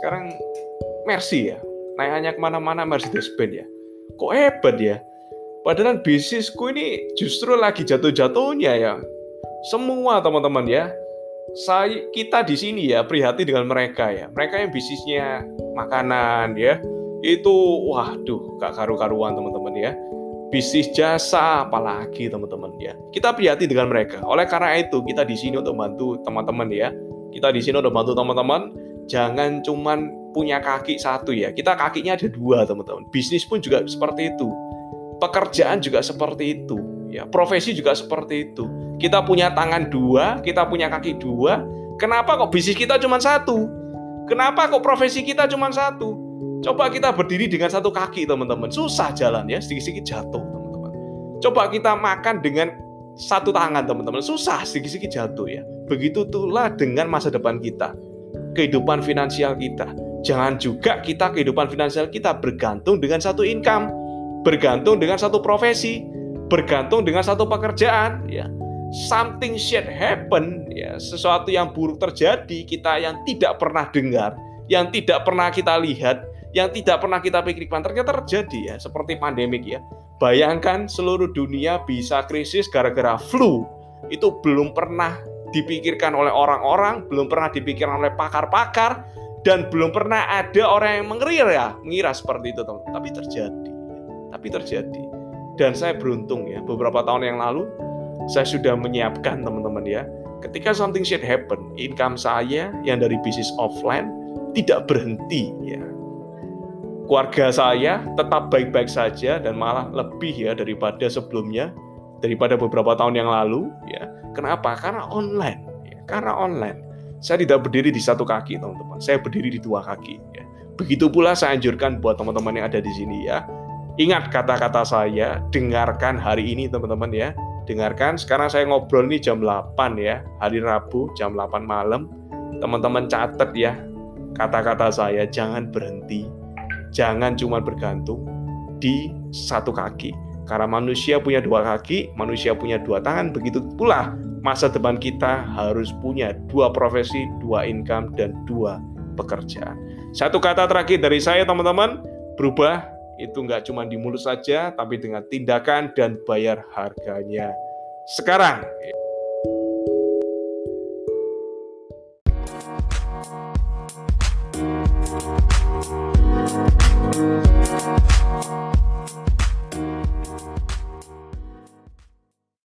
sekarang Mercy ya. Naiknya ke mana-mana Mercedes Benz ya. Kok hebat ya? Padahal bisnisku ini justru lagi jatuh-jatuhnya ya. Semua teman-teman ya. Saya kita di sini ya prihatin dengan mereka ya. Mereka yang bisnisnya makanan ya. Itu waduh gak karu-karuan teman-teman ya. Bisnis jasa apalagi teman-teman ya. Kita prihatin dengan mereka. Oleh karena itu kita di sini untuk bantu teman-teman ya. Kita di sini untuk bantu teman-teman jangan cuman punya kaki satu ya kita kakinya ada dua teman-teman bisnis pun juga seperti itu pekerjaan juga seperti itu ya profesi juga seperti itu kita punya tangan dua kita punya kaki dua kenapa kok bisnis kita cuma satu kenapa kok profesi kita cuma satu Coba kita berdiri dengan satu kaki, teman-teman. Susah jalan ya, sedikit-sedikit jatuh, teman-teman. Coba kita makan dengan satu tangan, teman-teman. Susah, sedikit-sedikit jatuh ya. Begitu itulah dengan masa depan kita. Kehidupan finansial kita. Jangan juga kita kehidupan finansial kita bergantung dengan satu income, bergantung dengan satu profesi, bergantung dengan satu pekerjaan, ya. Something should happen, ya, sesuatu yang buruk terjadi kita yang tidak pernah dengar, yang tidak pernah kita lihat, yang tidak pernah kita pikirkan ternyata terjadi ya seperti pandemik ya. Bayangkan seluruh dunia bisa krisis gara-gara flu. Itu belum pernah dipikirkan oleh orang-orang, belum pernah dipikirkan oleh pakar-pakar dan belum pernah ada orang yang mengira ya, mengira seperti itu teman. Tapi terjadi. Tapi terjadi. Dan saya beruntung ya, beberapa tahun yang lalu saya sudah menyiapkan teman-teman ya. Ketika something should happen, income saya yang dari bisnis offline tidak berhenti ya keluarga saya tetap baik-baik saja dan malah lebih ya daripada sebelumnya, daripada beberapa tahun yang lalu. Kenapa? Karena online. Ya. Karena online. Saya tidak berdiri di satu kaki, teman-teman. Saya berdiri di dua kaki. Ya. Begitu pula saya anjurkan buat teman-teman yang ada di sini ya. Ingat kata-kata saya, dengarkan hari ini teman-teman ya. Dengarkan, sekarang saya ngobrol nih jam 8 ya, hari Rabu jam 8 malam. Teman-teman catat ya, kata-kata saya jangan berhenti jangan cuma bergantung di satu kaki. Karena manusia punya dua kaki, manusia punya dua tangan, begitu pula masa depan kita harus punya dua profesi, dua income, dan dua pekerjaan. Satu kata terakhir dari saya teman-teman, berubah itu nggak cuma di mulut saja, tapi dengan tindakan dan bayar harganya. Sekarang,